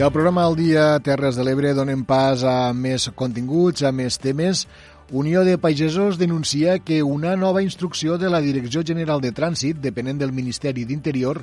I al programa del dia Terres de l'Ebre donem pas a més continguts, a més temes. Unió de Pagesos denuncia que una nova instrucció de la Direcció General de Trànsit, depenent del Ministeri d'Interior,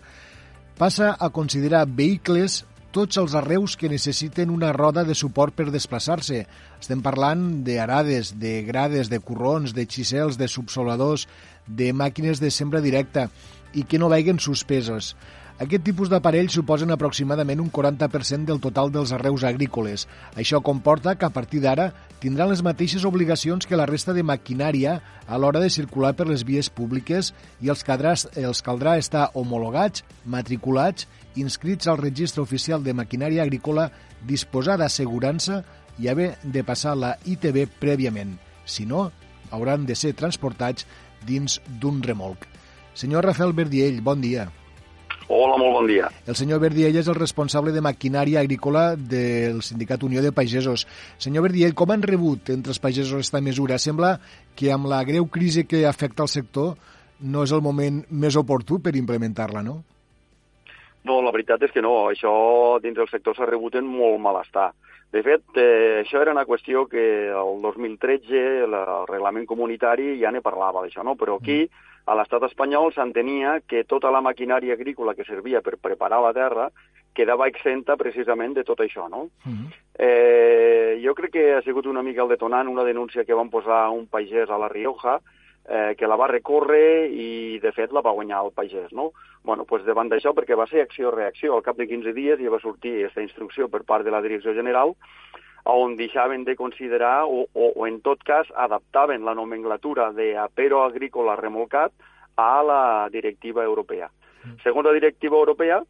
passa a considerar vehicles tots els arreus que necessiten una roda de suport per desplaçar-se. Estem parlant d'arades, de grades, de corrons, de xicels, de subsoladors, de màquines de sembra directa i que no veguen suspesos. Aquest tipus d'aparells suposen aproximadament un 40% del total dels arreus agrícoles. Això comporta que a partir d'ara tindran les mateixes obligacions que la resta de maquinària a l'hora de circular per les vies públiques i els caldrà, els caldrà estar homologats, matriculats, inscrits al registre oficial de maquinària agrícola, disposar d'assegurança i haver de passar la ITB prèviament. Si no, hauran de ser transportats dins d'un remolc. Senyor Rafael Verdiell, bon dia. Hola, molt bon dia. El senyor Verdiell és el responsable de maquinària agrícola del Sindicat Unió de Pagesos. Senyor Verdiell, com han rebut entre els pagesos aquesta mesura? Sembla que amb la greu crisi que afecta el sector no és el moment més oportú per implementar-la, no? No, la veritat és que no. Això dins del sector s'ha rebut en molt malestar. De fet, eh, això era una qüestió que el 2013 el reglament comunitari ja ne parlava d'això, no? Però aquí mm a l'estat espanyol s'entenia que tota la maquinària agrícola que servia per preparar la terra quedava exenta precisament de tot això, no? Uh -huh. eh, jo crec que ha sigut una mica el detonant una denúncia que van posar un pagès a la Rioja, eh, que la va recórrer i, de fet, la va guanyar el pagès, no? bueno, pues davant d'això, perquè va ser acció-reacció, al cap de 15 dies ja va sortir aquesta instrucció per part de la Direcció General on deixaven de considerar o, o, o en tot cas adaptaven la nomenclatura de apero agrícola remolcat a la directiva europea. Mm. Segons la directiva europea,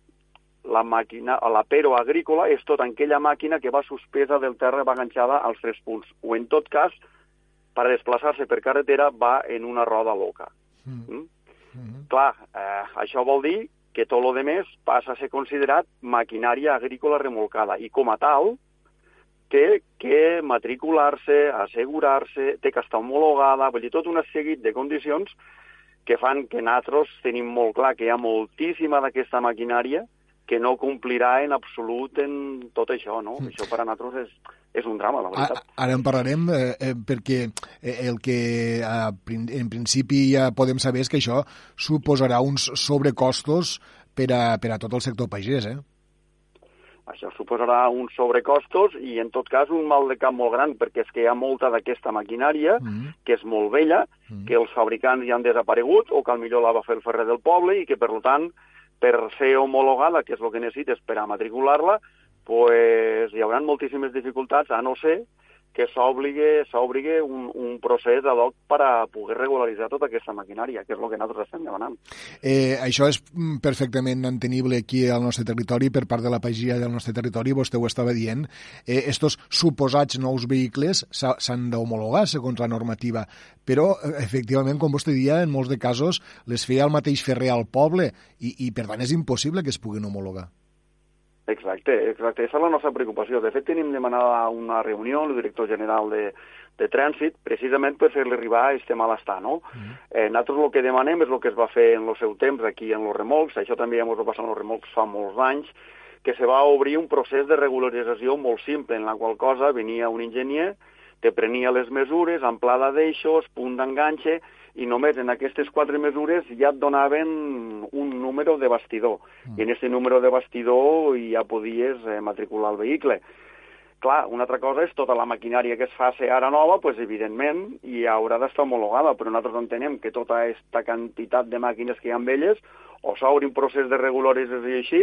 la màquina, l'apero agrícola és tota aquella màquina que va suspesa del terra va enganxada als tres punts, o en tot cas, per desplaçar-se per carretera va en una roda loca. Mm. Mm? Mm -hmm. Clar, eh, això vol dir que tot el més passa a ser considerat maquinària agrícola remolcada i com a tal té que matricular-se, assegurar-se, té que estar homologada, vull dir, tot un seguit de condicions que fan que nosaltres tenim molt clar que hi ha moltíssima d'aquesta maquinària que no complirà en absolut en tot això, no? Mm. Això per a nosaltres és, és un drama, la veritat. Ara en parlarem eh, eh, perquè eh, el que en principi ja podem saber és que això suposarà uns sobrecostos per a, per a tot el sector pagès, eh? Això suposarà uns sobrecostos i, en tot cas, un mal de cap molt gran, perquè és que hi ha molta d'aquesta maquinària mm -hmm. que és molt vella, mm -hmm. que els fabricants ja han desaparegut o que al millor la va fer el ferrer del poble i que, per tant, per ser homologada, que és el que necessites per a matricular-la, pues, hi haurà moltíssimes dificultats, a no ser que s'obligui un, un procés ad hoc per a poder regularitzar tota aquesta maquinària, que és el que nosaltres estem demanant. Eh, això és mm, perfectament entenible aquí al nostre territori per part de la pagia del nostre territori, vostè ho estava dient. Eh, estos suposats nous vehicles s'han d'homologar segons la normativa, però, eh, efectivament, com vostè dia, en molts de casos les feia el mateix ferrer al poble i, i per tant, és impossible que es puguin homologar. Exacte, exacte. Aquesta és la nostra preocupació. De fet, tenim demanada una reunió amb el director general de, de trànsit precisament per fer-li arribar a aquest malestar, no? Mm -hmm. eh, nosaltres el que demanem és el que es va fer en el seu temps aquí en els remolcs, això també ja ens va passar en els remolcs fa molts anys, que se va obrir un procés de regularització molt simple, en la qual cosa venia un enginyer, te prenia les mesures, amplada d'eixos, punt d'enganxe, i només en aquestes quatre mesures ja et donaven un número de bastidor. Mm. I en aquest número de bastidor ja podies eh, matricular el vehicle. Clar, una altra cosa és tota la maquinària que es faci ara nova, pues, evidentment, i haurà d'estar homologada, però nosaltres entenem que tota aquesta quantitat de màquines que hi ha amb elles o s'obri un procés de regularització així,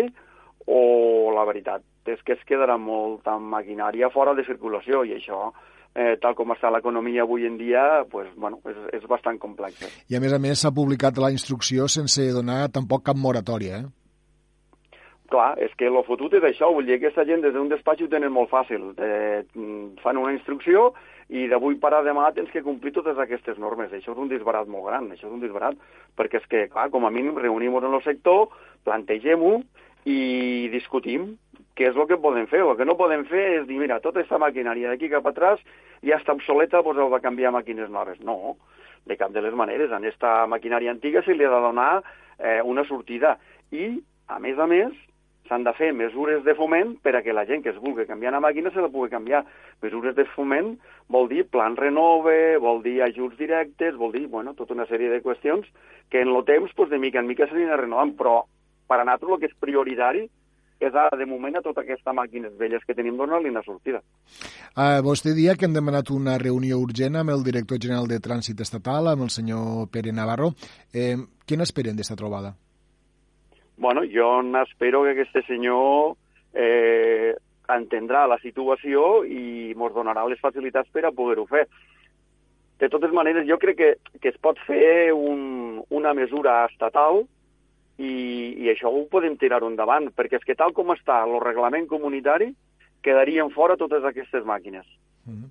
o la veritat és que es quedarà molta maquinària fora de circulació, i això eh, tal com està l'economia avui en dia, pues, bueno, és, és bastant complex. I a més a més s'ha publicat la instrucció sense donar tampoc cap moratòria, eh? Clar, és que el fotut és això, vull dir, aquesta gent des d'un despatx ho tenen molt fàcil. Eh, fan una instrucció i d'avui per a demà tens que complir totes aquestes normes. Això és un disbarat molt gran, això és un disbarat, perquè és que, clar, com a mínim reunim-nos en el sector, plantegem-ho i discutim què és el que podem fer. El que no podem fer és dir, mira, tota aquesta maquinària d'aquí cap atrás ja està obsoleta, doncs heu de canviar màquines noves. No, de cap de les maneres. A aquesta maquinària antiga se li ha de donar eh, una sortida. I, a més a més, s'han de fer mesures de foment per a que la gent que es vulgui canviar una màquina se la pugui canviar. Mesures de foment vol dir plan renove, vol dir ajuts directes, vol dir, bueno, tota una sèrie de qüestions que en el temps, pues, de mica en mica s'anirà renovant, però per a nosaltres el que és prioritari és ara, de moment, a tota aquesta màquines velles que tenim donar-li una sortida. Uh, vostè dia que hem demanat una reunió urgent amb el director general de Trànsit Estatal, amb el senyor Pere Navarro. Eh, què n'esperen d'esta trobada? bueno, jo espero que aquest senyor eh, entendrà la situació i ens donarà les facilitats per a poder-ho fer. De totes maneres, jo crec que, que es pot fer un, una mesura estatal i, i això ho podem tirar endavant, perquè és que tal com està el reglament comunitari, quedarien fora totes aquestes màquines. Mm -hmm.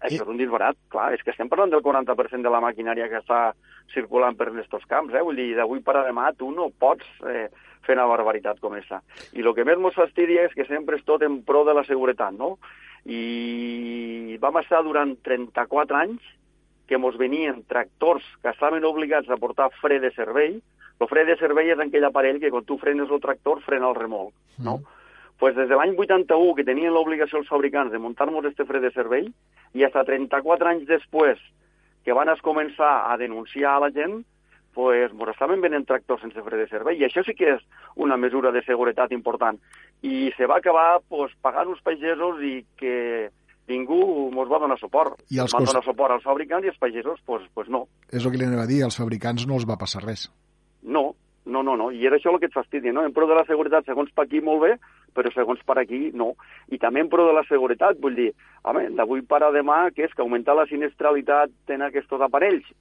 Això és un disbarat, clar, és que estem parlant del 40% de la maquinària que està circulant per aquests camps, eh? Vull dir, d'avui per a demà tu no pots eh, fer una barbaritat com aquesta. I el que més ens fastidia és que sempre és tot en pro de la seguretat, no? I vam estar durant 34 anys que ens venien tractors que estaven obligats a portar fre de servei. El fre de servei és aquell aparell que quan tu frenes el tractor frena el remolc, no? Mm pues des de l'any 81, que tenien l'obligació els fabricants de muntar-nos este fre de servei, i fins a 34 anys després que van es començar a denunciar a la gent, pues, ens estaven venent tractors sense fre de servei, i això sí que és una mesura de seguretat important. I se va acabar pues, pagant uns pagesos i que ningú ens va donar suport. I els van cost... donar suport als fabricants i els pagesos, pues, pues no. És el que li anava a dir, als fabricants no els va passar res. No, no, no, no. I era això el que et fastidia, no? En pro de la seguretat, segons per aquí, molt bé, però segons per aquí, no. I també en pro de la seguretat, vull dir, home, d'avui per a demà, què és? Que augmentar la sinistralitat en aquests aparells?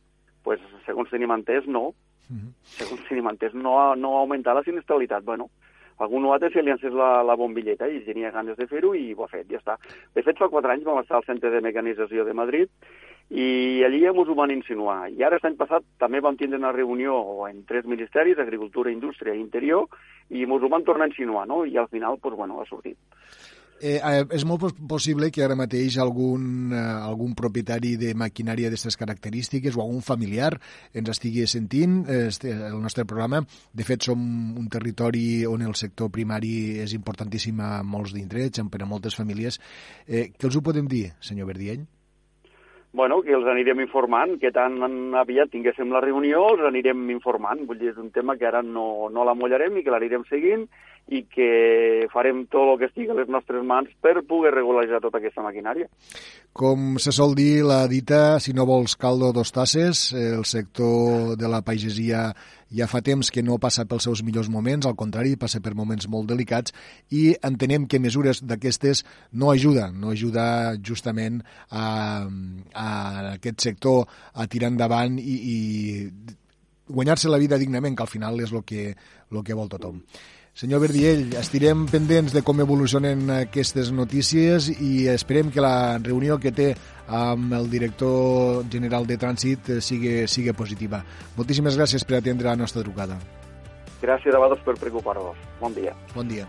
pues, segons tenim entès, no. Mm -hmm. Segons tenim entès, no, no augmentar la sinistralitat. Bueno, algun altre se li encès la, la bombilleta i tenia ganes de fer-ho i ho ha fet, ja està. De fet, fa quatre anys vam estar al Centre de Mecanització de Madrid i allí ja ens ho van insinuar. I ara, l'any passat, també vam tindre una reunió en tres ministeris, Agricultura, Indústria i Interior, i ens ho van tornar a insinuar, no? I al final, doncs, bueno, ha sortit. Eh, és molt possible que ara mateix algun, eh, algun propietari de maquinària d'aquestes característiques o algun familiar ens estigui sentint eh, el nostre programa. De fet, som un territori on el sector primari és importantíssim a molts d'indrets, per a moltes famílies. Eh, què els ho podem dir, senyor Verdiell? Bueno, que els anirem informant, que tan aviat tinguéssim la reunió, els anirem informant. Vull dir, és un tema que ara no, no la mollarem i que l'anirem seguint i que farem tot el que estigui a les nostres mans per poder regularitzar tota aquesta maquinària. Com se sol dir la dita, si no vols caldo, dos tasses, el sector de la pagesia ja fa temps que no passa pels seus millors moments, al contrari, passa per moments molt delicats i entenem que mesures d'aquestes no ajuden, no ajuda justament a, a aquest sector a tirar endavant i, i guanyar-se la vida dignament, que al final és el que, el que vol tothom. Senyor Verdiell, estirem pendents de com evolucionen aquestes notícies i esperem que la reunió que té amb el director general de Trànsit sigui, sigui positiva. Moltíssimes gràcies per atendre la nostra trucada. Gràcies a vosaltres per preocupar-vos. Bon dia. Bon dia.